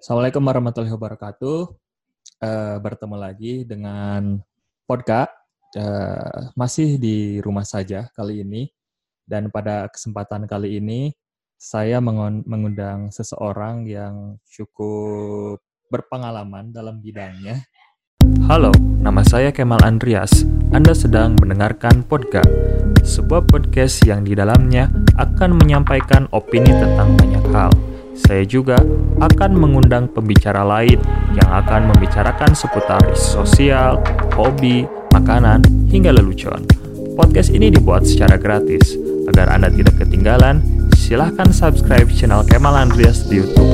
Assalamualaikum warahmatullahi wabarakatuh. Uh, bertemu lagi dengan podcast uh, masih di rumah saja kali ini dan pada kesempatan kali ini saya mengundang seseorang yang cukup berpengalaman dalam bidangnya. Halo, nama saya Kemal Andreas. Anda sedang mendengarkan podcast, sebuah podcast yang di dalamnya akan menyampaikan opini tentang banyak hal saya juga akan mengundang pembicara lain yang akan membicarakan seputar isu sosial, hobi, makanan, hingga lelucon. Podcast ini dibuat secara gratis. Agar Anda tidak ketinggalan, silahkan subscribe channel Kemal Andreas di YouTube.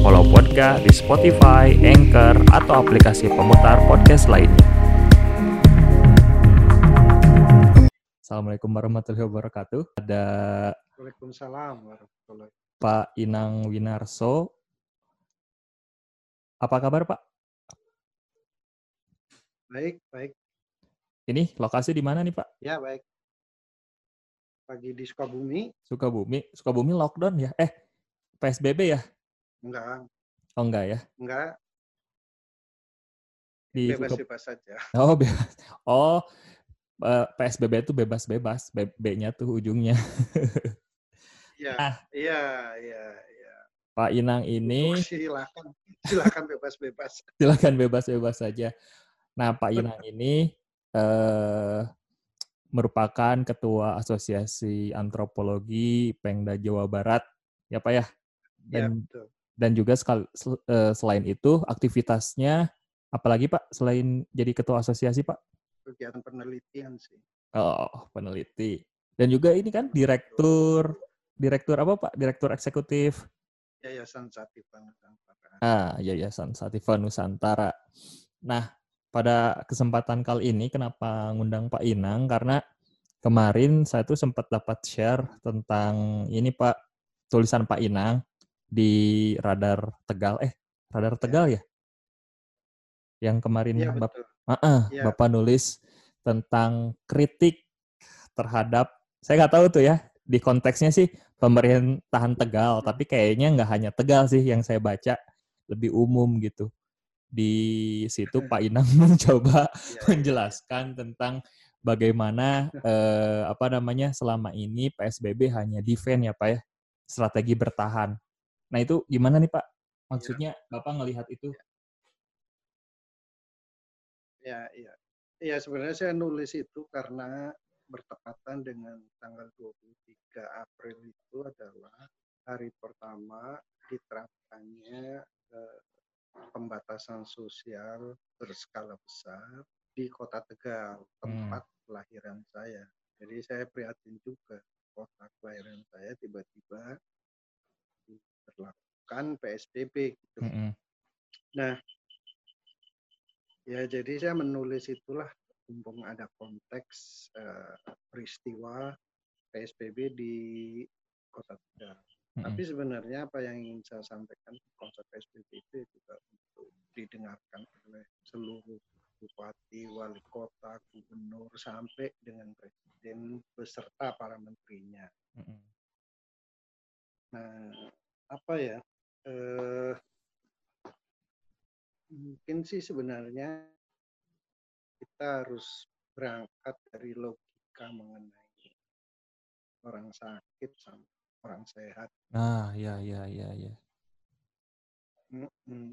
Follow podcast di Spotify, Anchor, atau aplikasi pemutar podcast lainnya. Assalamualaikum warahmatullahi wabarakatuh. Ada Waalaikumsalam warahmatullahi Pak Inang Winarso. Apa kabar, Pak? Baik, baik. Ini lokasi di mana nih, Pak? Ya, baik. Lagi di Sukabumi. Sukabumi. Sukabumi lockdown ya? Eh, PSBB ya? Enggak. Oh, enggak ya? Enggak. Di bebas-bebas saja. Oh, bebas. Oh, eh, PSBB itu bebas-bebas. B-nya tuh ujungnya. Iya, nah, iya, iya, iya. Pak Inang ini oh, silakan, silakan bebas-bebas. silakan bebas-bebas saja. Nah, Pak Inang ini eh, merupakan ketua Asosiasi Antropologi Pengda Jawa Barat, ya Pak ya. Dan ya, dan juga sekal, eh, selain itu aktivitasnya apalagi Pak selain jadi ketua asosiasi Pak? Kegiatan penelitian sih. Oh, peneliti. Dan juga ini kan direktur direktur apa Pak? Direktur eksekutif Yayasan Sativa Nusantara. Ah, Yayasan Sativa Nusantara. Nah, pada kesempatan kali ini kenapa ngundang Pak Inang karena kemarin saya tuh sempat dapat share tentang ini Pak tulisan Pak Inang di Radar Tegal eh Radar Tegal ya? Yang kemarin ya, Bapak uh -uh, ya. Bapak nulis tentang kritik terhadap saya nggak tahu tuh ya di konteksnya sih pemerintahan Tegal, tapi kayaknya nggak hanya Tegal sih yang saya baca, lebih umum gitu. Di situ Pak Inang mencoba iya, iya. menjelaskan tentang bagaimana eh, apa namanya selama ini PSBB hanya defend ya Pak ya, strategi bertahan. Nah itu gimana nih Pak? Maksudnya ya. Bapak ngelihat itu? Ya, iya. Ya sebenarnya saya nulis itu karena bertepatan dengan tanggal 23 April itu adalah hari pertama diterapkannya eh, pembatasan sosial berskala besar di Kota Tegal, tempat hmm. kelahiran saya. Jadi saya prihatin juga kota kelahiran saya tiba-tiba diberlakukan PSBB gitu. Hmm. Nah, ya jadi saya menulis itulah mumpung ada konteks uh, peristiwa PSBB di Kota Tegal. Mm-hmm. Tapi sebenarnya apa yang ingin saya sampaikan konsep PSBB itu juga untuk didengarkan oleh seluruh bupati, wali kota, gubernur sampai dengan presiden beserta para menterinya. Mm-hmm. Nah, apa ya? Eh, mungkin sih sebenarnya kita harus berangkat dari logika mengenai orang sakit sama orang sehat. Ah, ya, ya, ya, ya.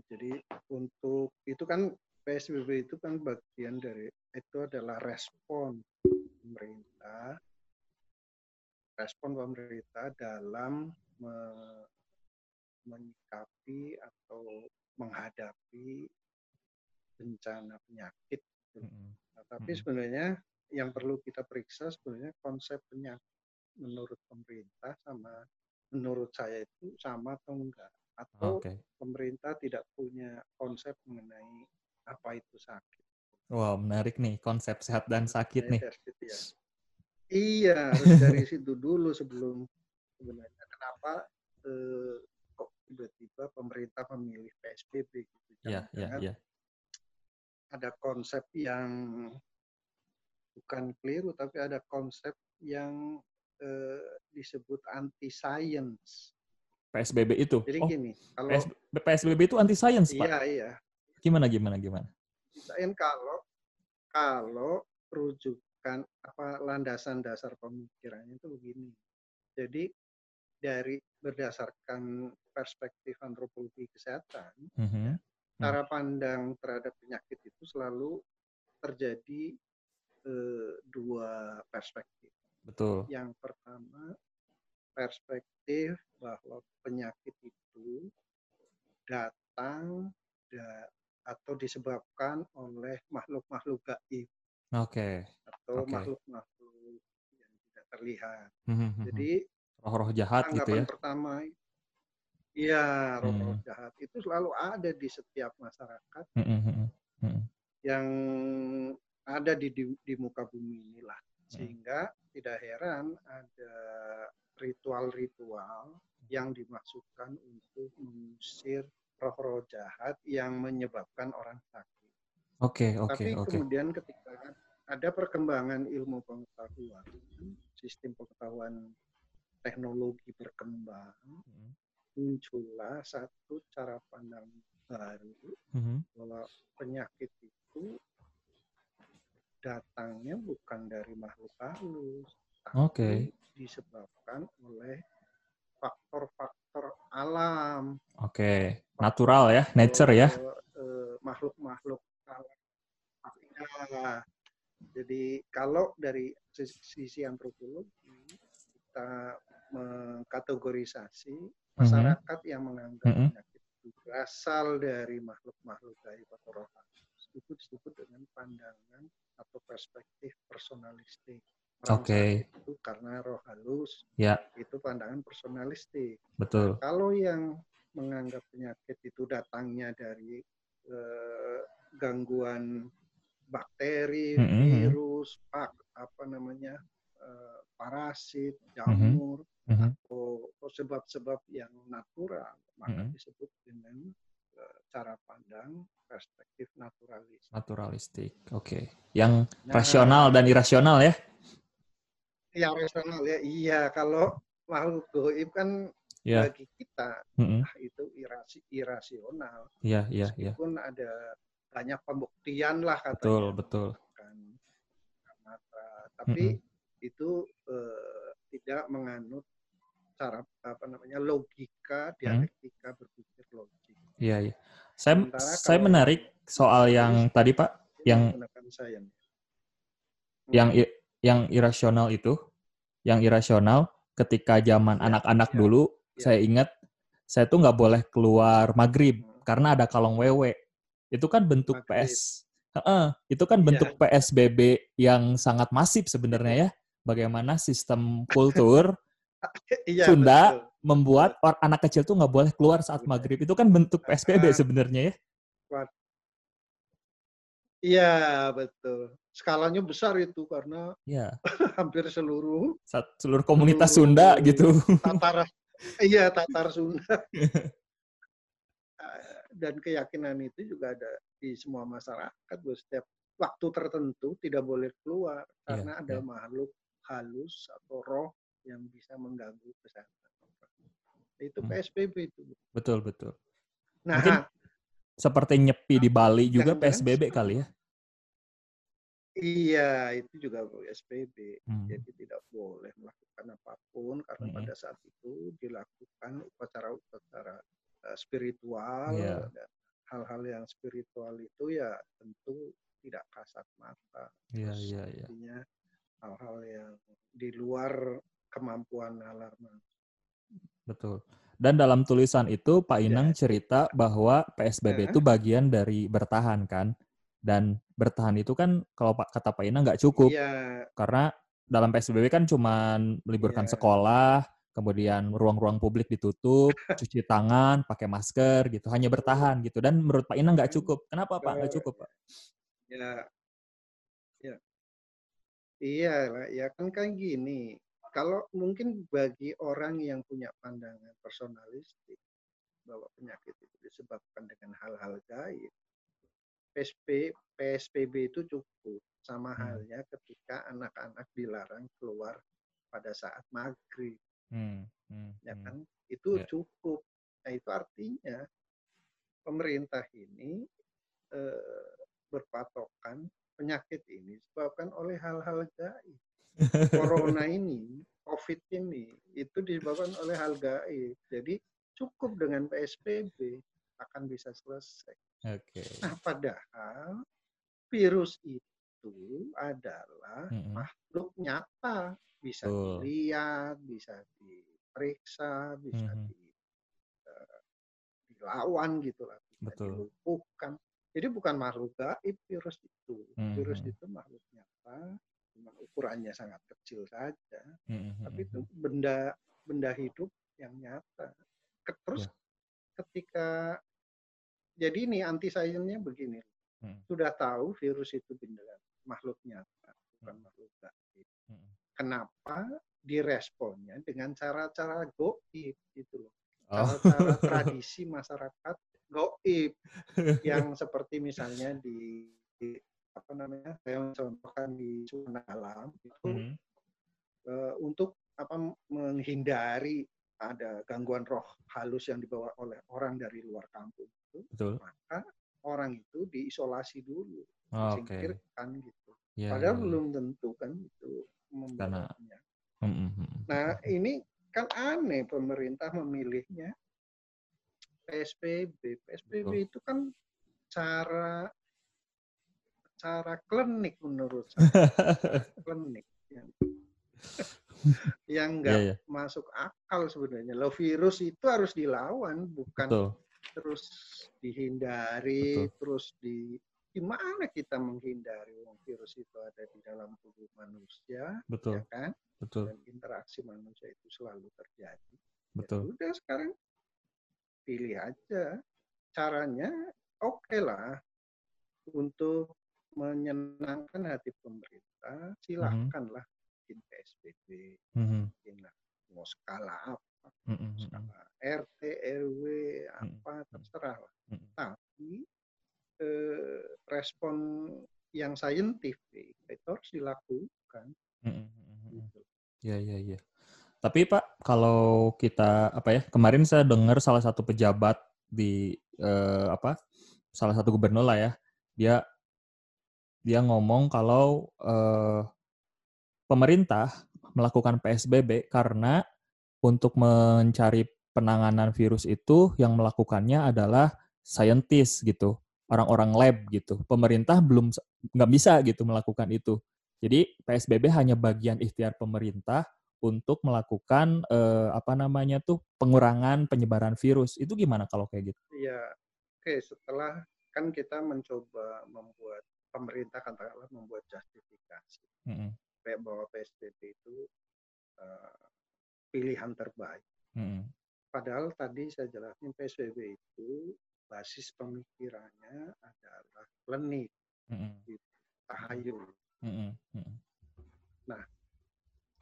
Jadi untuk itu kan PSBB itu kan bagian dari itu adalah respon pemerintah, respon pemerintah dalam me, menyikapi atau menghadapi bencana penyakit Nah, tapi sebenarnya yang perlu kita periksa sebenarnya konsep penyakit menurut pemerintah sama menurut saya itu sama atau enggak atau okay. pemerintah tidak punya konsep mengenai apa itu sakit. Wow, menarik nih konsep sehat dan sakit nih. Ya. Iya, harus dari situ dulu sebelum sebenarnya kenapa eh, kok tiba-tiba pemerintah memilih PSBB gitu. Iya, iya, iya ada konsep yang bukan keliru tapi ada konsep yang eh, disebut anti science PSBB itu. Jadi oh, gini, kalau PS, PSBB itu anti science, Pak. iya iya, Gimana gimana gimana? misalnya kalau kalau rujukan apa landasan dasar pemikirannya itu begini. Jadi dari berdasarkan perspektif antropologi kesehatan, Mhm. Cara pandang terhadap penyakit itu selalu terjadi eh, dua perspektif. Betul. Yang pertama perspektif bahwa penyakit itu datang da- atau disebabkan oleh makhluk-makhluk gaib Oke. atau Oke. makhluk-makhluk yang tidak terlihat. Mhm, mhm. Jadi roh-roh jahat gitu ya. pertama, iya roh-roh Hmm. jahat itu selalu ada di setiap masyarakat Mhm, mhm, mhm. yang ada di, di di muka bumi inilah Hmm. sehingga tidak heran ada ritual-ritual yang dimaksudkan untuk mengusir roh-roh jahat yang menyebabkan orang sakit. Oke, oke, Tapi oke. kemudian ketika ada perkembangan ilmu pengetahuan, sistem pengetahuan teknologi berkembang, Mhm, muncullah satu cara pandang baru mhm. bahwa penyakit itu datangnya bukan dari makhluk halus, tapi Oke. disebabkan oleh faktor-faktor alam, Oke. Natural ya, nature ya. eh, makhluk-makhluk alam. Jadi kalau dari sisi, sisi antropologi kita mengkategorisasi masyarakat yang menganggap Mhm. penyakit itu berasal dari makhluk-makhluk gaib atau roh halus itu disebut dengan pandangan atau perspektif personalistik. Oke. sakit itu karena roh halus, Ya. itu pandangan personalistik. Betul. Kalau yang menganggap penyakit itu datangnya dari eh, gangguan bakteri, Mhm, mhm. virus, pak, apa namanya, eh, parasit, jamur, Mhm. Atau atau sebab-sebab yang natural, maka Mhm. disebut dengan eh, cara pandang perspektif naturalis. Naturalistik. Oke. Yang Nah, rasional dan irasional ya. yang rasional ya, iya kalau makhluk goib kan Ya. bagi kita Mhm. ah, itu irasi, irasional. Iya, iya, iya. Meskipun ada banyak pembuktian lah katanya. Betul, betul. kan tapi Mm-mm. itu eh, tidak menganut cara apa namanya logika Mm. dialektika berpikir logik Iya, iya. Saya Sementara saya menarik soal yang yang naturalistik tadi Pak, yang sains yang i- yang irasional itu, yang irasional ketika zaman Ya, anak-anak ya, dulu, ya. saya ingat saya tuh nggak boleh keluar maghrib Hmm. karena ada kalong wewe. Itu kan bentuk Maghrib. PS, Heeh, itu kan Iya. bentuk PSBB yang sangat masif sebenarnya ya. Bagaimana sistem kultur iya Sunda betul. membuat or, anak kecil tuh nggak boleh keluar saat maghrib. Itu kan bentuk PSBB Ah. sebenarnya ya. iya betul skalanya besar itu karena Ya, hampir seluruh seluruh komunitas Seluruh Sunda gitu. Tatar iya Tatar Sunda Eh, dan keyakinan itu juga ada di semua masyarakat bahwa setiap waktu tertentu tidak boleh keluar karena Iya, ada iya. makhluk halus atau roh yang bisa mengganggu kesehatan itu Hmm. PSBB itu Betul, betul. nah Mungkin Seperti nyepi di Bali juga PSBB seperti kali ya. iya itu juga PSBB Hmm. jadi tidak boleh melakukan apa pun karena Mm-mm. pada saat itu dilakukan upacara-upacara eh, spiritual Iya. dan hal-hal yang spiritual itu ya tentu tidak kasat mata Iya, iya, iya. Hal-hal yang di luar kemampuan nalar manusia. Betul. Dan dalam tulisan itu Pak Ya. Inang cerita bahwa PSBB Ya. itu bagian dari bertahan kan. Dan bertahan itu kan kalau Pak kata Pak Inang nggak cukup Iya, karena dalam PSBB kan cuman meliburkan Iya. sekolah, kemudian ruang-ruang publik ditutup, cuci tangan, pakai masker gitu, hanya bertahan gitu. Dan menurut Pak Inang nggak cukup. Kenapa Pak nggak cukup Pak? ya, iya ya kan kayak gini. Kalau mungkin bagi orang yang punya pandangan personalistik bahwa penyakit itu disebabkan dengan hal-hal gaib, PSB, PSBB itu cukup. Sama Hmm. halnya ketika anak-anak dilarang keluar pada saat maghrib. Hmm, hmm, ya hmm. kan? Itu Ya. cukup. Nah, itu artinya pemerintah ini eh, berpatokan penyakit ini disebabkan oleh hal-hal gaib. Corona ini, COVID ini, itu disebabkan oleh hal gaib. Jadi cukup dengan PSBB akan bisa selesai. Oke. Nah, padahal virus itu adalah Mm-mm. makhluk nyata, bisa Betul. dilihat, bisa diperiksa, bisa Mhm. di, eh, dilawan gitu lah, bisa Betul. dilumpuhkan. Jadi bukan makhluk gaib virus itu. Virus Mhm. itu makhluk nyata, cuma ukurannya sangat kecil saja, Mm-mm, tapi itu benda benda hidup yang nyata. Terus Ya. ketika jadi ini anti sainsnya begini, Mm. sudah tahu virus itu benda makhluk nyata, bukan Hmm. makhluk gaib. Mm-mm. Kenapa diresponnya dengan cara-cara goib gitu loh. Oh. Cara-cara tradisi masyarakat goib yang seperti misalnya di, di apa namanya saya contohkan di zona alam itu Mhm. eh, untuk apa menghindari ada gangguan roh halus yang dibawa oleh orang dari luar kampung itu Betul. maka orang itu diisolasi dulu Oh, disingkirkan gitu Ya, padahal ya, ya. belum tentu kan itu membawanya Mm-mm, mm-mm. nah ini kan aneh pemerintah memilihnya PSBB PSBB Betul. itu kan cara cara klinik menurut saya klinik yang yang enggak Iya, iya. masuk akal sebenarnya. Lo virus itu harus dilawan, bukan Betul. terus dihindari, Betul. terus di gimana kita menghindari wong virus itu ada di dalam tubuh manusia, Betul. ya kan? Betul. Dan interaksi manusia itu selalu terjadi. Ya Betul. udah sekarang pilih aja caranya oke lah untuk menyenangkan hati pemerintah silahkanlah bikin PSBB Mhm, bikinlah mau skala apa mm-mm, mm-mm. skala RT RW apa terserah lah Mm-mm. tapi eh, respon yang saintifik itu harus dilakukan Mm-mm, mm-mm. gitu. Iya, iya, iya. Tapi Pak, kalau kita apa ya? Kemarin saya dengar salah satu pejabat di eh, apa? Salah satu gubernur lah ya. Dia dia ngomong kalau eh, pemerintah melakukan PSBB karena untuk mencari penanganan virus itu yang melakukannya adalah saintis gitu, orang-orang lab gitu. Pemerintah belum nggak bisa gitu melakukan itu. Jadi PSBB hanya bagian ikhtiar pemerintah untuk melakukan eh, apa namanya tuh pengurangan penyebaran virus. Itu gimana kalau kayak gitu? Iya, oke setelah kan kita mencoba membuat pemerintah katakanlah membuat justifikasi Mm-mm, kayak bahwa PSBB itu eh, pilihan terbaik. mm-mm, Padahal tadi saya jelasin PSBB itu basis pemikirannya adalah klinik, mm-mm, tahayul. mm-mm, mm-mm.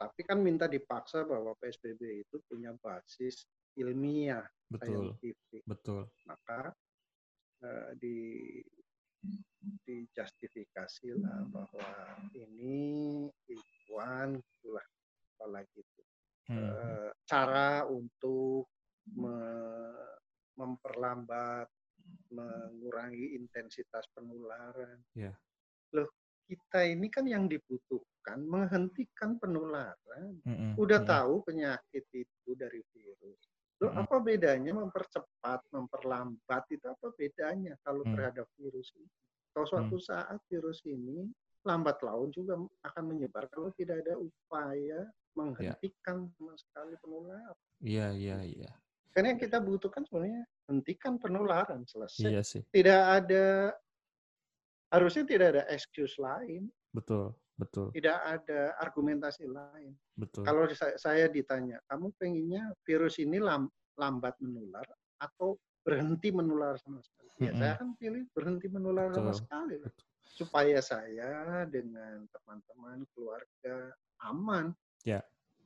Tapi kan minta dipaksa bahwa PSBB itu punya basis ilmiah, Betul, saintifik. betul. Maka eh, di dijustifikasi lah bahwa ini ituan itulah apalagi itu Hmm, Eh, cara untuk me- memperlambat mengurangi intensitas penularan. Iya. Loh, kita ini kan yang dibutuhkan menghentikan penularan. mm-mm, Udah mm-mm. tahu penyakit itu dari virus. Loh, Mm-mm. apa bedanya mempercepat, memperlambat itu apa bedanya kalau Hmm. terhadap virus ini? Kalau suatu saat virus ini lambat laun juga akan menyebar kalau tidak ada upaya menghentikan sama sekali penularan. Iya, iya, iya. Karena yang kita butuhkan sebenarnya hentikan penularan selesai. Iya sih, Tidak ada harusnya tidak ada excuse lain, betul, betul, tidak ada argumentasi lain. betul. Kalau saya, saya ditanya, kamu pengennya virus ini lam- lambat menular atau berhenti menular sama sekali? Ya, Mm-mm. saya akan pilih berhenti menular sama Betul. sekali lah. Betul. Supaya saya dengan teman-teman, keluarga aman. Ya.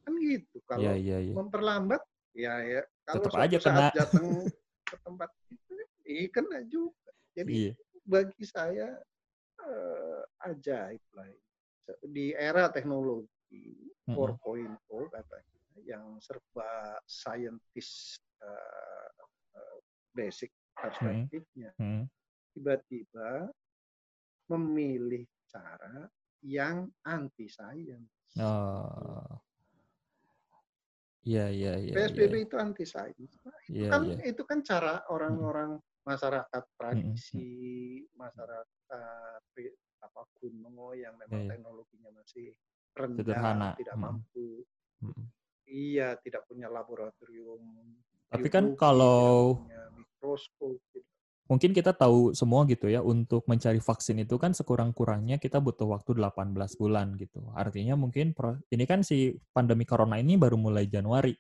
Kan gitu. Kalau Iya, iya, iya. memperlambat, ya ya. Kalau Tetap aja saat kena. datang ke tempat itu, iya kena juga. Jadi Iya, bagi saya eh, ajaib lah. Di era teknologi Mm-mm. 4.0 katanya, yang serba scientist uh, uh, basic Hmm. perspektifnya Hmm. tiba-tiba memilih cara yang anti science. Oh. Iya, iya, iya. PSBB iya. itu anti science. Nah, itu Iya, kan iya. itu kan cara orang-orang masyarakat tradisi, masyarakat apa kuno yang memang Iya, iya. teknologinya masih rendah, Sederhana. tidak mampu. Hmm. Iya, tidak punya laboratorium. Tapi kan kalau- mikroskop. gitu. Mungkin kita tahu semua gitu ya, untuk mencari vaksin itu kan sekurang-kurangnya kita butuh waktu 18 bulan gitu. Artinya mungkin ini kan si pandemi corona ini baru mulai Januari.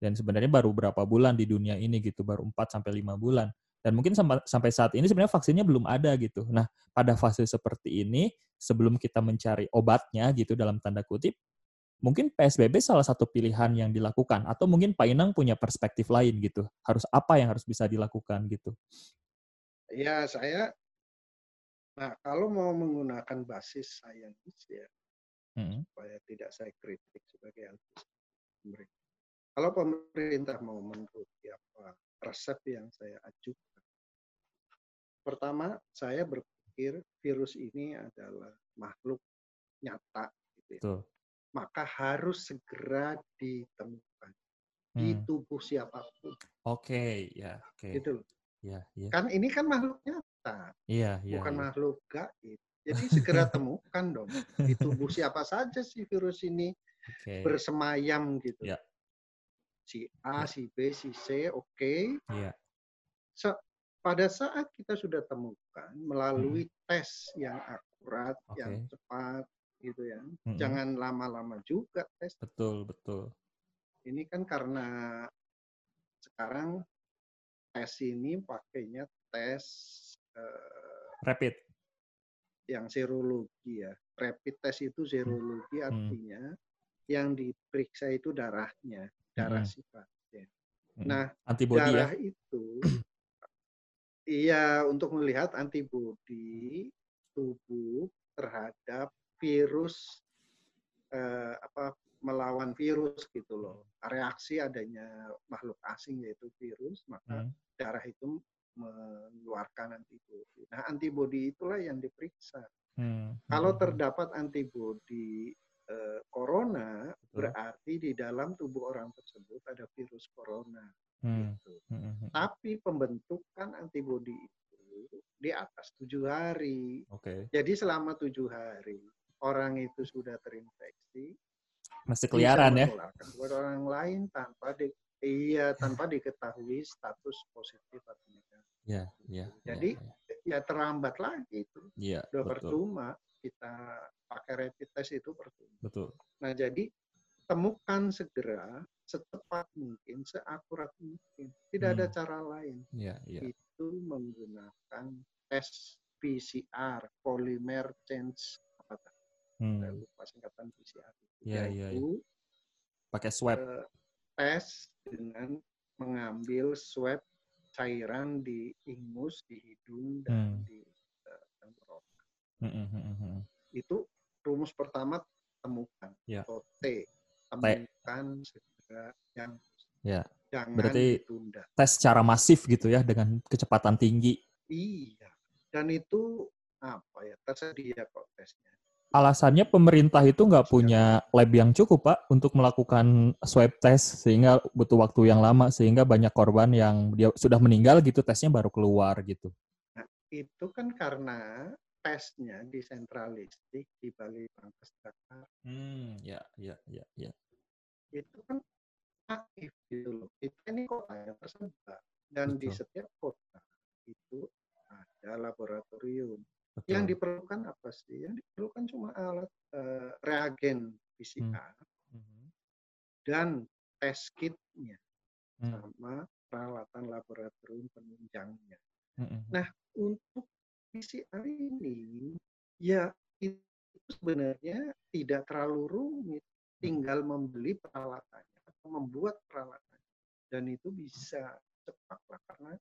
Dan sebenarnya baru berapa bulan di dunia ini gitu, baru 4 sampai 5 bulan. Dan mungkin sampai, sampai saat ini sebenarnya vaksinnya belum ada gitu. Nah, pada fase seperti ini, sebelum kita mencari obatnya gitu dalam tanda kutip, mungkin PSBB salah satu pilihan yang dilakukan. Atau mungkin Pak Inang punya perspektif lain gitu. Harus apa yang harus bisa dilakukan gitu. Ya, saya Nah, kalau mau menggunakan basis sains ya, Mm. supaya tidak saya kritik sebagai ahli pemerintah. Kalau pemerintah mau menuruti apa resep yang saya ajukan, pertama saya berpikir virus ini adalah makhluk nyata, gitu ya. Maka harus segera ditemukan di Hmm. tubuh siapa pun, Oke, ya, oke. gitu loh. Ya, ya. Kan ini kan makhluk nyata, Iya, iya. bukan iya. makhluk gaib. Jadi segera temukan dong di tubuh siapa saja sih virus ini Oke. bersemayam gitu. Ya. Si A, Ya. si B, si C, oke. Iya. So, pada saat kita sudah temukan melalui tes yang akurat, Hmm. Oke. yang cepat, gitu ya. Mm-mm. Jangan lama-lama juga tes. Betul, betul. Ini kan karena sekarang tes ini pakainya tes eh, Rapid. yang serologi ya. Rapid test itu serologi Hmm. artinya yang diperiksa itu darahnya, darah Mm-mm. si pasien. Mm. Nah, antibody ya. darah itu iya untuk melihat antibodi tubuh terhadap virus eh, apa melawan virus gitu loh. Reaksi adanya makhluk asing yaitu virus, maka Hmm. darah itu mengeluarkan antibodi. Nah, antibodi itulah yang diperiksa. Hmm. Kalau Hmm. terdapat antibodi eh, corona, Betul. berarti di dalam tubuh orang tersebut ada virus corona. Hmm. Gitu. Hmm, hmm, hmm. Tapi pembentukan antibodi itu di atas tujuh hari. Oke. Jadi selama tujuh hari orang itu sudah terinfeksi, Masih keliaran ya. kepada orang lain tanpa di, iya tanpa diketahui status positif atau negatif. Iya, iya. Jadi iya, ya terlambat lagi itu. iya, Udah betul. percuma kita pakai rapid test itu percuma. Betul. Nah, jadi temukan segera secepat mungkin, seakurat mungkin. Tidak ada Hmm. cara lain. Iya, iya. Itu menggunakan tes PCR, polymer change apa? Hmm. Saya lupa singkatan PCR. Iya, iya, Yaitu Pakai swab. eh, tes dengan mengambil swab cairan di ingus, di hidung, dan Hmm. di eh, tenggorokan. Hmm, hmm, hmm, hmm. Itu rumus pertama temukan. Ya. Atau T. Temukan segera yang Ya. jangan Berarti- ditunda. Tes secara masif gitu ya dengan kecepatan tinggi. Iya. Dan itu apa ya tersedia kok tesnya. Alasannya pemerintah itu nggak punya lab yang cukup pak untuk melakukan swab test sehingga butuh waktu yang lama sehingga banyak korban yang dia sudah meninggal gitu tesnya baru keluar gitu. Itu kan karena tesnya disentralistik di Bali Pangkes Jakarta. Hmm, ya, ya, ya, ya. Itu kan aktif gitu loh. Itu ini kota yang tersebar. Dan di Betul. setiap kota itu ada laboratorium. Betul. Yang diperlukan apa sih? Yang diperlukan cuma alat eh, reagen PCR Mhm. dan tes kitnya Hmm, sama peralatan laboratorium penunjangnya. hmm, hmm. Nah, untuk PCR ini ya itu sebenarnya tidak terlalu rumit, tinggal membeli peralatannya atau membuat peralatan dan itu bisa cepat lah karena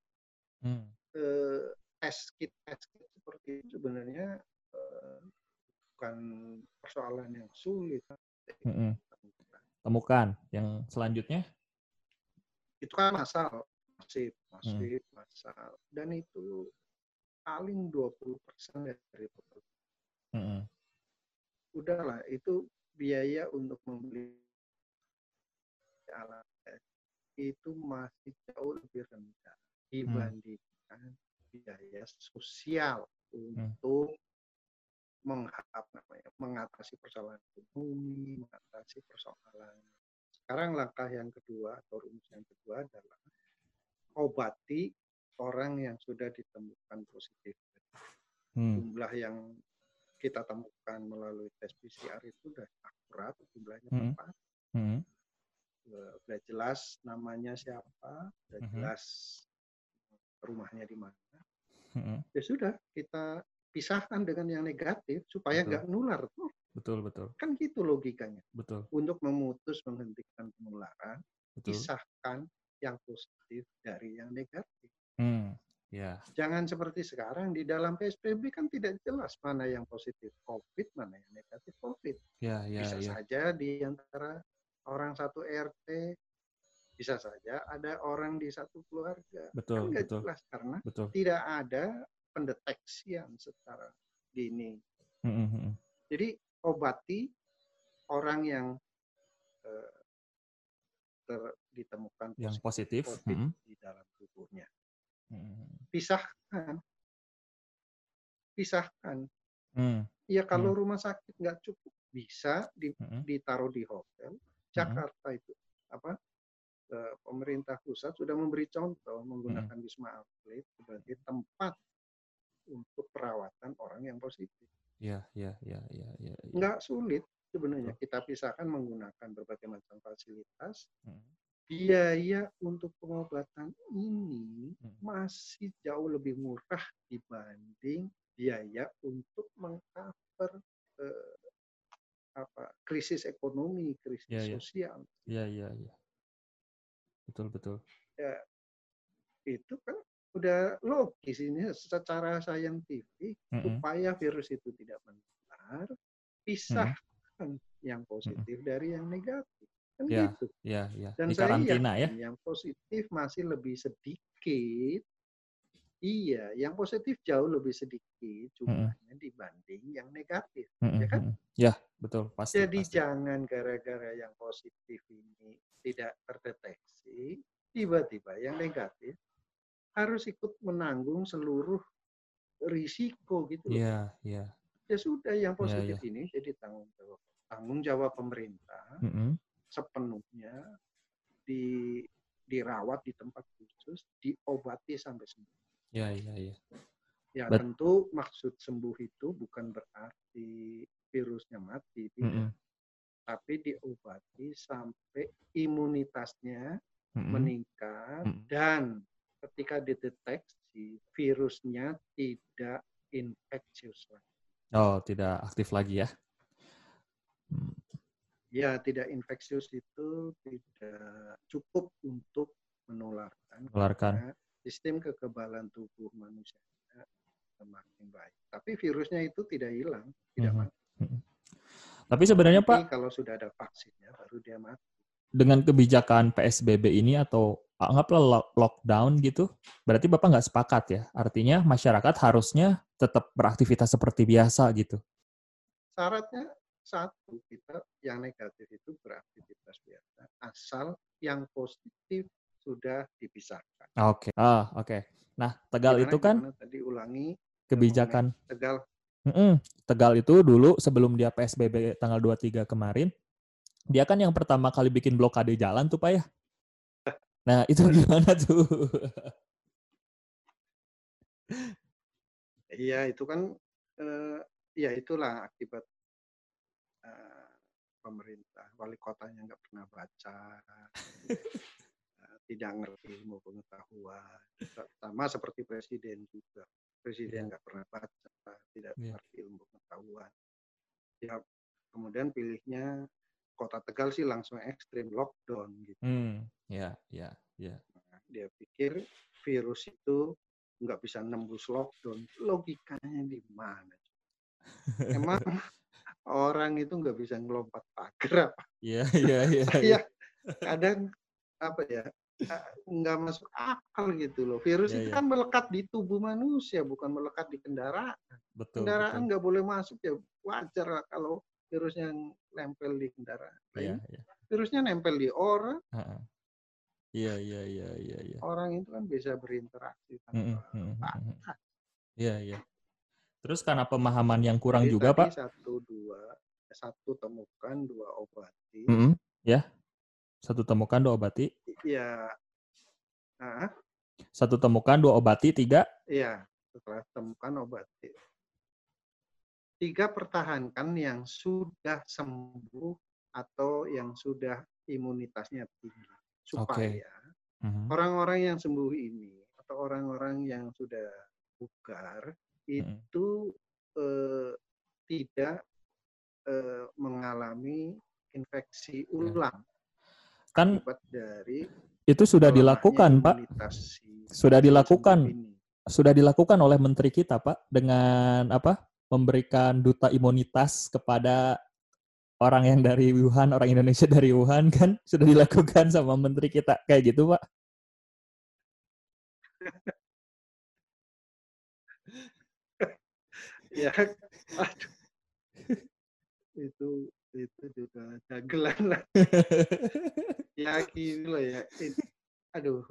Hmm. eh, tes kit tes kit seperti itu sebenarnya eh, bukan persoalan yang sulit. Temukan. Yang selanjutnya? Itu kan masal, masif, masif, hmm. masal. Dan itu paling 20% dari total. Hmm. Udahlah, itu biaya untuk membeli alat itu masih jauh lebih rendah dibandingkan hmm. Biaya sosial hmm. untuk menghap, namanya, mengatasi persoalan ekonomi, mengatasi persoalan. Sekarang langkah yang kedua atau rumus yang kedua adalah obati orang yang sudah ditemukan positif. Hmm. Jumlah yang kita temukan melalui tes PCR itu sudah akurat, jumlahnya hmm. tepat. Hmm. Sudah jelas namanya siapa, sudah hmm. jelas rumahnya di mana. Hmm. Ya sudah, kita pisahkan dengan yang negatif supaya nggak nular tuh. Betul betul. Kan gitu logikanya. Betul. Untuk memutus menghentikan penularan, betul. pisahkan yang positif dari yang negatif. Hmm. Ya. Jangan seperti sekarang di dalam PSBB kan tidak jelas mana yang positif COVID, mana yang negatif COVID. Ya, ya, bisa ya. saja di antara orang satu RT bisa saja ada orang di satu keluarga. Betul, kan betul. jelas karena betul. tidak ada pendeteksian secara dini. Mm -hmm. Jadi obati orang yang ter, ditemukan yang positif, COVID mm -hmm. di dalam tubuhnya. Mm -hmm. Pisahkan, pisahkan. Mm. Ya kalau mm. rumah sakit nggak cukup bisa di, mm -hmm. ditaruh di hotel. Jakarta mm -hmm. itu apa? Eh, pemerintah pusat sudah memberi contoh menggunakan mm. Wisma Atlet sebagai tempat untuk perawatan orang yang positif. Ya, ya, ya, ya, ya. ya. Nggak sulit sebenarnya kita pisahkan menggunakan berbagai macam fasilitas. Hmm. Biaya untuk pengobatan ini hmm. masih jauh lebih murah dibanding biaya untuk mengcover eh, apa krisis ekonomi, krisis ya, ya. sosial. Iya, iya, iya. Betul, betul. Ya, itu kan udah logis ini secara saintifik mm -hmm. supaya virus itu tidak menular, pisahkan mm -hmm. yang positif mm -hmm. dari yang negatif. Kan ya, gitu. Ya, ya. Dan Di saya karantina ya. Yang positif masih lebih sedikit. Iya, yang positif jauh lebih sedikit jumlahnya mm -hmm. dibanding yang negatif, mm -hmm. ya kan? Ya, betul, pasti. Jadi pasti. jangan gara-gara yang positif ini tidak terdeteksi, tiba-tiba yang negatif harus ikut menanggung seluruh risiko gitu. Iya, iya. Ya sudah yang iya, positif yeah, yeah. ini jadi tanggung jawab tanggung jawab pemerintah mm -hmm. sepenuhnya di dirawat di tempat khusus, diobati sampai sembuh. Ya, ya, ya. Ya But, tentu maksud sembuh itu bukan berarti virusnya mati, tidak. Mm -hmm. Tapi diobati sampai imunitasnya mm -hmm. meningkat mm -hmm. dan ketika dideteksi virusnya tidak infeksius lagi. Oh, tidak aktif lagi ya? Hmm. Ya, tidak infeksius itu tidak cukup untuk menularkan. Menularkan. Sistem kekebalan tubuh manusia semakin baik. Tapi virusnya itu tidak hilang, tidak hmm. mati. Hmm. Tapi sebenarnya Tapi Pak, kalau sudah ada vaksinnya baru dia mati. Dengan kebijakan PSBB ini atau anggaplah lockdown gitu, berarti Bapak nggak sepakat ya? Artinya masyarakat harusnya tetap beraktivitas seperti biasa gitu? Syaratnya satu, kita yang negatif itu beraktivitas biasa, asal yang positif sudah dipisahkan. Oke, okay. ah oke. Okay. Nah, Tegal gimana, itu kan tadi ulangi kebijakan Tegal. Mm -mm. Tegal itu dulu sebelum dia PSBB tanggal 23 kemarin, dia kan yang pertama kali bikin blokade jalan tuh Pak ya? Nah, itu gimana tuh? Iya, itu kan eh, ya itulah akibat eh, pemerintah, wali kotanya nggak pernah baca, tidak ngerti ilmu pengetahuan, sama seperti presiden juga, presiden iya. nggak pernah baca, tidak yeah. ngerti ilmu pengetahuan. Ya, kemudian pilihnya kota Tegal sih langsung ekstrim lockdown gitu. Hmm, ya, ya, ya. Nah, dia pikir virus itu nggak bisa nembus lockdown. Logikanya di mana? Emang orang itu nggak bisa ngelompat pagar apa. Iya, iya, iya. Saya iya. kadang apa ya nggak masuk akal gitu loh. Virus Iya, itu iya. kan melekat di tubuh manusia, bukan melekat di kendaraan. Betul, kendaraan nggak boleh masuk ya wajar lah kalau virusnya nempel di kendaraan. Nah, Iya, iya. virusnya nempel di orang. Iya, iya, iya, iya, iya. orang itu kan bisa berinteraksi tanpa batas. Iya, iya. Terus karena pemahaman yang kurang Jadi juga, tadi Pak. satu dua satu temukan dua obati. Mm-mm. Ya. Satu temukan, dua obati. Ya, nah, Satu temukan, dua obati, tiga. ya setelah temukan obati. Tiga pertahankan yang sudah sembuh atau yang sudah imunitasnya tinggi supaya Mhm. orang-orang yang sembuh ini atau orang-orang yang sudah bugar Mm-mm. itu eh, tidak eh, mengalami infeksi ulang Kan dari itu sudah dilakukan, Pak. Sudah dilakukan. Sudah dilakukan oleh menteri kita, Pak, dengan apa? Memberikan duta imunitas kepada orang yang dari Wuhan, orang Indonesia dari Wuhan kan sudah dilakukan sama menteri kita kayak gitu, Pak. Ya, aduh. itu itu juga dagelan lah. Ya gini loh ya. It- aduh,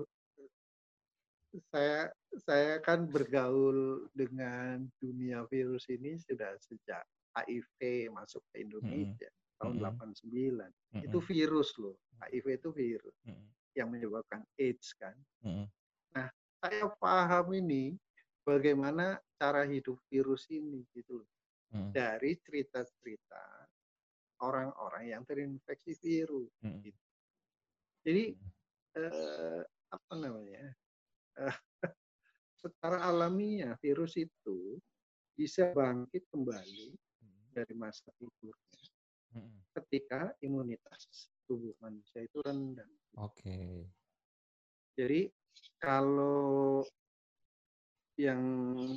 saya saya kan bergaul dengan dunia virus ini sudah sejak HIV masuk ke Indonesia tahun Mm-mm. 89. Mm-mm. Itu virus loh. HIV itu virus Mm-mm. yang menyebabkan AIDS kan. Mm-mm. Saya paham ini bagaimana cara hidup virus ini gitu loh. Mm-mm. Dari cerita-cerita orang-orang yang terinfeksi virus. Mm-mm. Jadi eh, apa namanya? eh, secara alamiah virus itu bisa bangkit kembali dari masa tidurnya ketika imunitas tubuh manusia itu rendah. Oke. Jadi kalau yang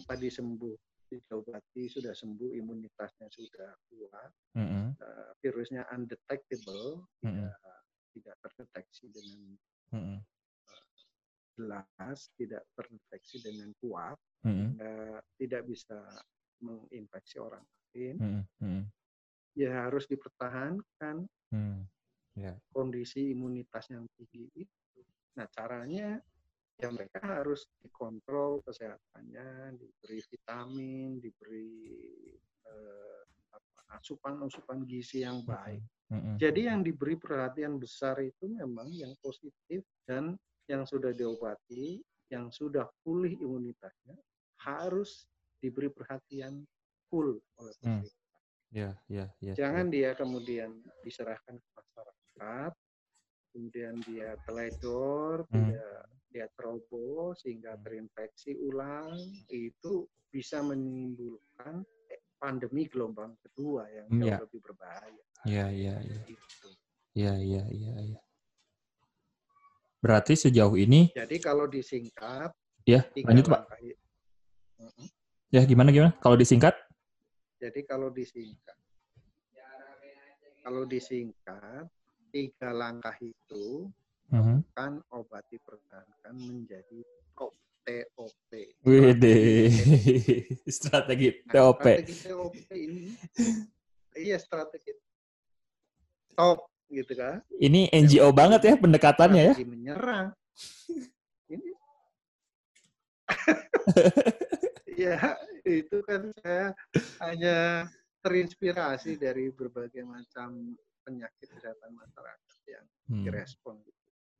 tadi sembuh diobati sudah sembuh imunitasnya sudah kuat Mm-mm. eh, virusnya undetectable Mm-mm. tidak tidak terdeteksi dengan Mm-mm. jelas tidak terdeteksi dengan kuat Mm-mm. sehingga tidak bisa menginfeksi orang lain Mm-mm. Mm-mm. ya harus dipertahankan Mm. Ya. kondisi imunitas yang tinggi itu. Nah, caranya ya mereka harus dikontrol kesehatannya, diberi vitamin, diberi eh, apa, asupan-asupan gizi yang baik. Mm-mm. Jadi yang diberi perhatian besar itu memang yang positif dan yang sudah diobati, yang sudah pulih imunitasnya harus diberi perhatian full oleh Hmm. pemerintah. Ya, ya, ya. Jangan dia kemudian diserahkan ke masyarakat, kemudian dia teledor, Hmm. dia dia ceroboh sehingga terinfeksi ulang, itu bisa menimbulkan pandemi gelombang kedua yang Hmm, jauh ya. lebih berbahaya. Ya, ya, ya. Gitu. Ya, ya, ya, ya. Berarti sejauh ini, Jadi kalau disingkat, ya, lanjut Pak. langkah. Ya, gimana, gimana? Kalau disingkat? Jadi kalau disingkat, kalau disingkat, tiga langkah itu Mhm. kan obati pertahankan menjadi TOP. TOP. Strategi Nah, TOP. Strategi TOP ini, iya strategi top gitu kan. Ini NGO banget ya pendekatannya ya. Menyerang. Ini, ya itu kan saya hanya terinspirasi dari berbagai macam penyakit kesehatan masyarakat yang Hmm. direspon.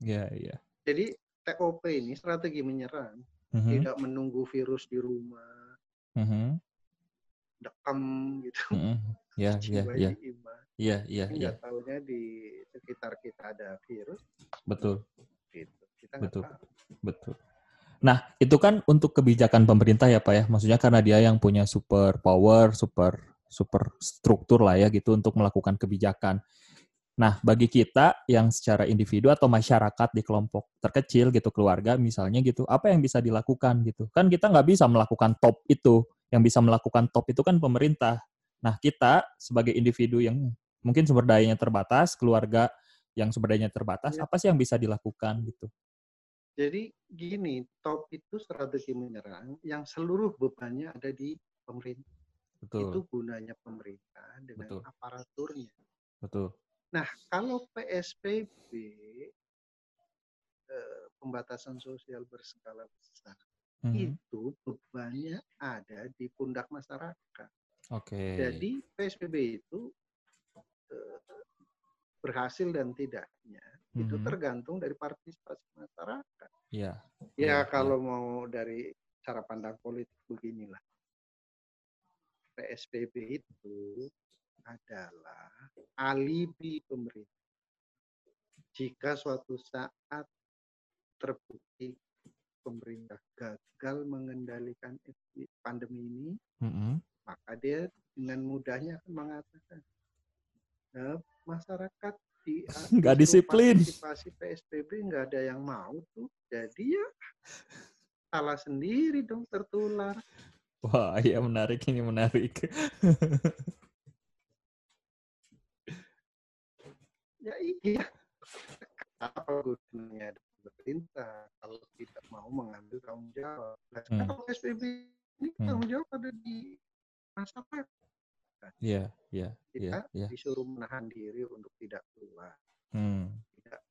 Ya, ya. Jadi TOP ini strategi menyerang, Mhm. tidak menunggu virus di rumah, Mhm. dekam gitu. Mhm. Ya, ya, ya. iman. Ya, ya, Ini ya. nggak tahunya di sekitar kita ada virus Betul. gitu. Kita Betul. tahu. Betul. Nah, itu kan untuk kebijakan pemerintah ya, Pak ya. Maksudnya karena dia yang punya super power, super super struktur lah ya gitu untuk melakukan kebijakan. Nah, bagi kita yang secara individu atau masyarakat di kelompok terkecil gitu, keluarga misalnya gitu, apa yang bisa dilakukan gitu? Kan kita nggak bisa melakukan top itu. Yang bisa melakukan top itu kan pemerintah. Nah, kita sebagai individu yang mungkin sumber dayanya terbatas, keluarga yang sumber dayanya terbatas, Ya. apa sih yang bisa dilakukan gitu? Jadi gini, top itu strategi menyerang yang seluruh bebannya ada di pemerintah. Betul, Itu gunanya pemerintah dengan Betul. aparaturnya. betul. Nah, kalau PSBB eh, pembatasan sosial berskala besar Mhm. itu bebannya ada di pundak masyarakat. Oke. Jadi PSBB itu eh, berhasil dan tidaknya itu Mhm. tergantung dari partisipasi masyarakat. Iya. Ya Iya, kalau mau dari cara pandang politik beginilah. PSBB itu adalah alibi pemerintah. Jika suatu saat terbukti pemerintah gagal mengendalikan pandemi ini, Mhm. maka dia dengan mudahnya akan mengatakan, "Nah, masyarakat di Nggak disiplin." partisipasi PSBB nggak ada yang mau tuh, jadi ya salah sendiri dong tertular. Wah, iya menarik ini menarik. Ya iya. Apa gunanya ada pemerintah kalau tidak mau mengambil tanggung jawab? Nah, Hmm. sekarang PSBB ini Hmm. tanggung jawab ada di masyarakat. Iya, iya, iya, Kita iya. disuruh menahan diri untuk tidak keluar, Hmm. tidak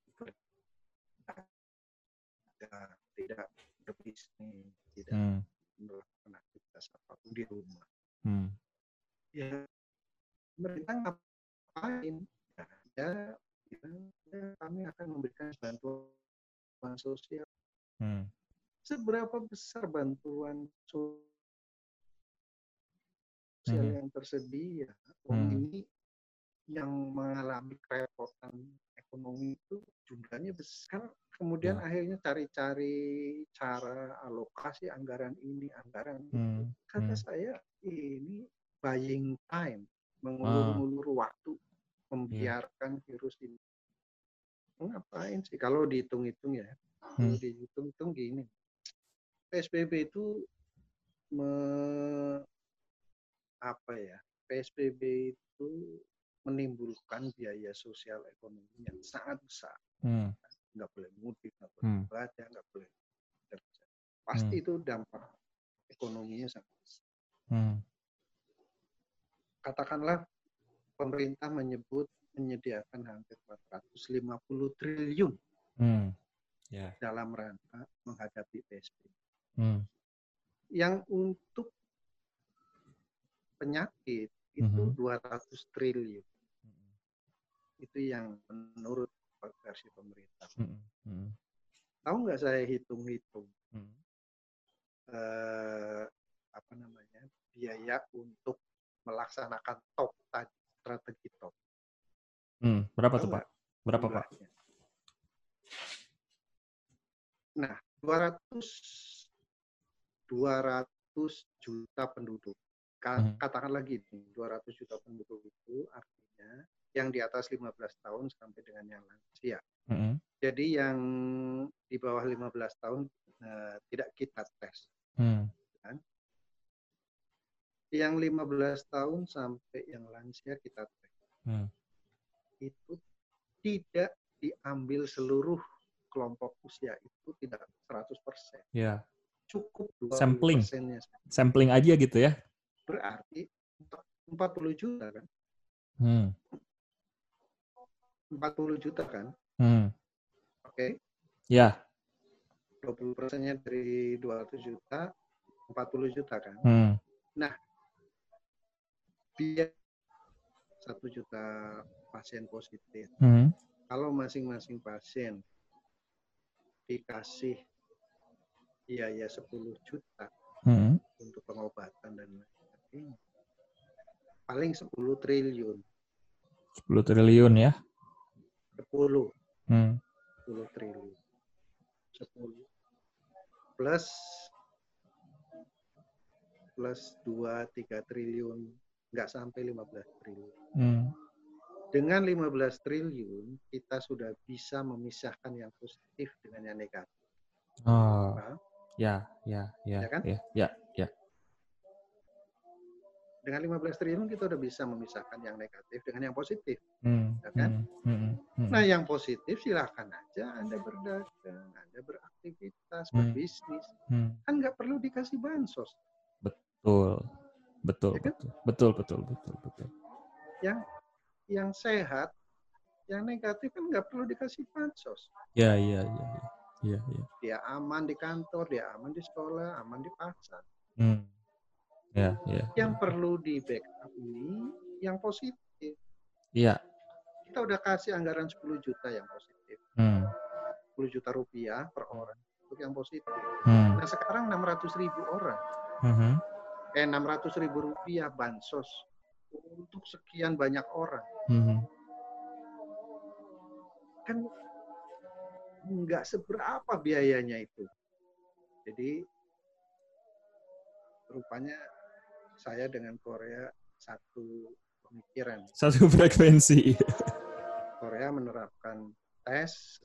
tidak berbisnis, tidak Hmm. Melakukan aktivitas apa pun di rumah. Hmm. Ya, pemerintah ngapain? Ya, ya, ya, ya, kami akan memberikan bantuan sosial. Hmm. Seberapa besar bantuan sosial Mhm. yang tersedia? Wong Hmm. ini yang mengalami kerepotan ekonomi itu jumlahnya besar. Kemudian Ya. akhirnya cari-cari cara alokasi anggaran ini, anggaran itu. Hmm. Kata Hmm. saya ini buying time, Ah. mengulur-ngulur waktu, membiarkan virus ini. Ngapain sih? Kalau dihitung-hitung ya, Hmm. kalau dihitung-hitung gini, PSBB itu me- apa ya? PSBB itu menimbulkan biaya sosial ekonomi yang sangat besar. Hmm. Nggak boleh mudik, nggak boleh Hmm. ibadah, nggak boleh kerja. Pasti Hmm. itu dampak ekonominya sangat besar. Hmm. Katakanlah pemerintah menyebut menyediakan hampir 450 triliun Hmm. Ya. dalam rangka menghadapi PSBB. Hmm. Yang untuk penyakit itu Mhm. 200 triliun. Itu yang menurut versi pemerintah. Hmm. Hmm. Tahu nggak saya hitung-hitung Hmm. eh, apa namanya biaya untuk melaksanakan top tadi strategi top. Hmm. Berapa Tahu tuh, Pak? Berapa, Pak? Nah, 200 200 juta penduduk. Ka-. Katakanlah gini, 200 juta penduduk itu artinya yang di atas 15 tahun sampai dengan yang lansia. Hmm. Jadi yang di bawah 15 tahun eh, tidak kita tes. Hmm. Yang 15 tahun sampai yang lansia kita tes. Hmm. Itu tidak diambil seluruh kelompok usia itu tidak 100%. Ya. Cukup 20 Sampling. Sampling aja gitu ya. Berarti 40 juta kan? Hmm. 40 juta kan? Hmm. Oke. Ya. 20 persennya dari 200 juta, 40 juta kan? Hmm. Biar 1 juta pasien positif. Hmm. Kalau masing-masing pasien dikasih biaya 10 juta Hmm. untuk pengobatan dan lain paling 10 triliun. 10 triliun ya. 10, Hmm. 10 triliun. 10 plus plus 2 3 triliun nggak sampai 15 triliun. Hmm. Dengan 15 triliun kita sudah bisa memisahkan yang positif dengan yang negatif. Oh. Paham? Ya, ya, ya, Ya kan? ya, ya, ya. Dengan 15 triliun kita udah bisa memisahkan yang negatif dengan yang positif. Hmm, Ya kan? hmm, hmm, hmm. Nah, yang positif silakan aja Anda berdagang, Anda beraktivitas, Hmm. berbisnis. Hmm. Kan nggak perlu dikasih bansos. Betul. Betul, Ya kan? betul. Betul, betul, betul, betul. Yang sehat, yang negatif kan nggak perlu dikasih bansos. Ya, iya, iya, iya. Iya, iya. Dia aman di kantor, dia aman di sekolah, aman di pasar. Hmm. Ya, ya. Yang perlu di backup ini yang positif. Iya. Kita udah kasih anggaran 10 juta yang positif. Hmm. 10 juta rupiah per orang untuk yang positif. Hmm. Nah sekarang 600 ribu orang, Mhm. eh 600 ribu rupiah bansos untuk sekian banyak orang. Mhm. Kan nggak seberapa biayanya itu. Jadi rupanya saya dengan Korea satu pemikiran. Satu frekuensi. Korea menerapkan tes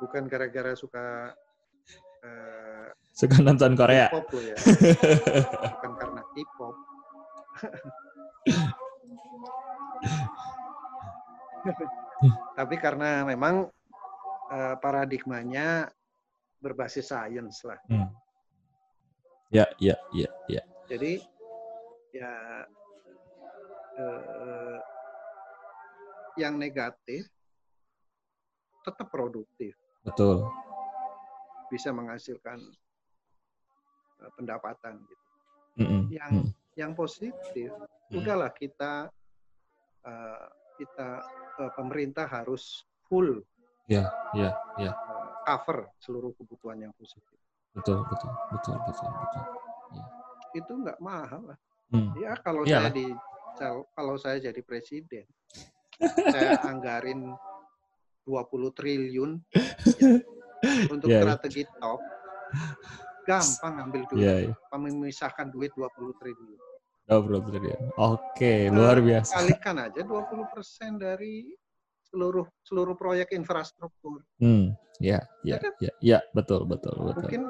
bukan gara-gara suka eh, Suka nonton Korea. K-pop loh ya. bukan karena K-pop. Tapi karena memang eh, paradigmanya berbasis sains lah. Hmm. Ya, ya, ya, ya. Jadi ya eh, yang negatif tetap produktif, Betul. bisa menghasilkan eh, pendapatan gitu. Mm-mm. Yang Mm. yang positif, Hmm. udahlah kita eh, kita eh, pemerintah harus full Ya, ya, ya. eh, cover seluruh kebutuhan yang positif. Betul, betul, betul, betul, betul. Itu nggak mahal lah. Hmm. Ya kalau Iyalah. saya di kalau saya jadi presiden, saya anggarin 20 triliun ya, untuk Ya, ya. strategi top, gampang ambil duit, Iya, iya. memisahkan duit 20 triliun. Oh, bro, bro, ya. Oke, luar biasa. Kalikan aja 20% dari seluruh seluruh proyek infrastruktur. Hmm, ya, ya, Ya kan? ya, ya, betul, betul, betul. Mungkin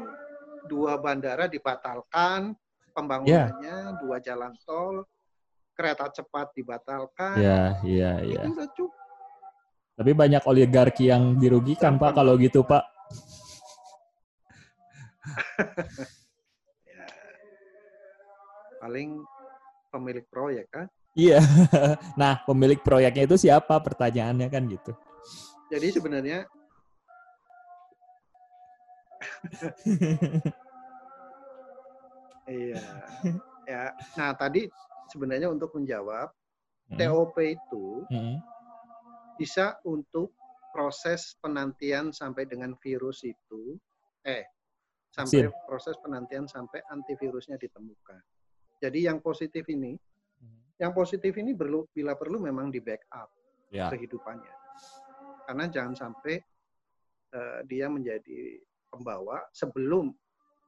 dua bandara dibatalkan pembangunannya, dua jalan tol, kereta cepat dibatalkan. Ya, ya, ya. Itu udah cukup. Tapi banyak oligarki yang dirugikan, Pak, kalau gitu, Pak. Ya. Paling pemilik proyek kan. Iya. Nah, pemilik proyeknya itu siapa? Pertanyaannya kan gitu. Jadi sebenarnya iya. Ya. Nah, tadi sebenarnya untuk menjawab Hmm, TOP itu hmm, bisa untuk proses penantian sampai dengan virus itu eh sampai Vaksin. proses penantian sampai antivirusnya ditemukan. Jadi yang positif ini, hmm. yang positif ini perlu bila perlu memang di backup Ya. kehidupannya. Karena jangan sampai eh, dia menjadi pembawa sebelum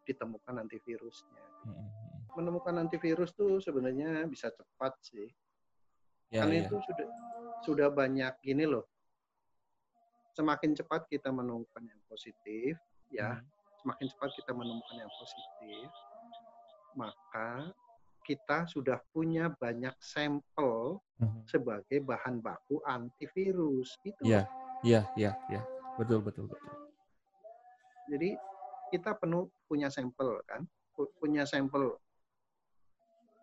ditemukan antivirusnya. Hmm, hmm. Menemukan antivirus tuh sebenarnya bisa cepat sih. Ya, Karena ya. itu sudah sudah banyak gini loh. Semakin cepat kita menemukan yang positif, ya, Hmm. semakin cepat kita menemukan yang positif, maka kita sudah punya banyak sampel Hmm. sebagai bahan baku antivirus. Itu. Iya, iya, iya, iya. Betul, betul, betul. Jadi kita penuh punya sampel kan, Pu- punya sampel,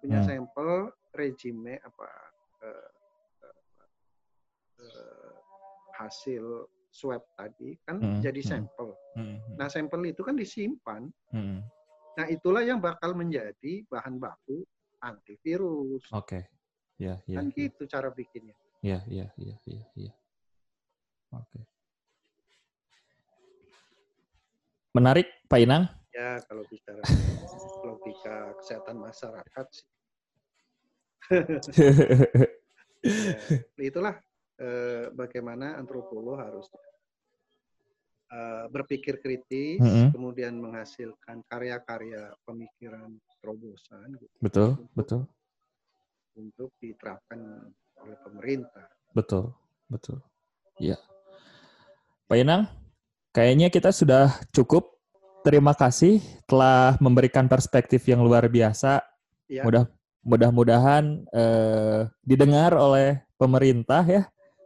punya Hmm. sampel regime apa eh, eh, hasil swab tadi kan Hmm, jadi hmm. sampel. Hmm, hmm, Nah sampel itu kan disimpan. hmm. Nah itulah yang bakal menjadi bahan baku antivirus. Oke. Ya, ya. kan ya. gitu cara bikinnya. Iya, iya, iya, iya, iya. Oke. Menarik, Pak Inang. Ya kalau bicara logika kesehatan masyarakat sih. Ya, itulah eh, bagaimana antropolog harus eh, berpikir kritis, Mm-mm. kemudian menghasilkan karya-karya pemikiran terobosan gitu, betul, betul, untuk diterapkan oleh pemerintah. betul, betul. Iya. Pak Inang, kayaknya kita sudah cukup terima kasih telah memberikan perspektif yang luar biasa. Ya. Mudah mudah-mudahan eh, didengar oleh pemerintah ya.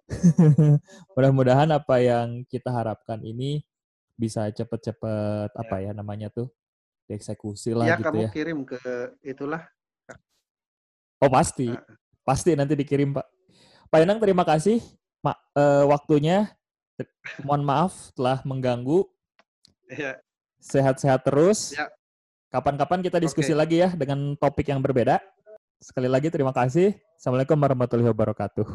mudah-mudahan apa yang kita harapkan ini bisa cepet-cepet apa ya namanya tuh dieksekusi lah Ya, gitu kamu ya. kirim ke itulah. Oh pasti, Nah, pasti nanti dikirim Pak. Pak Enang terima kasih ma eh, waktunya. Mohon maaf telah mengganggu. ya, Sehat-sehat terus. Ya. Kapan-kapan kita diskusi Oke. lagi ya dengan topik yang berbeda. Sekali lagi terima kasih. Assalamualaikum warahmatullahi wabarakatuh.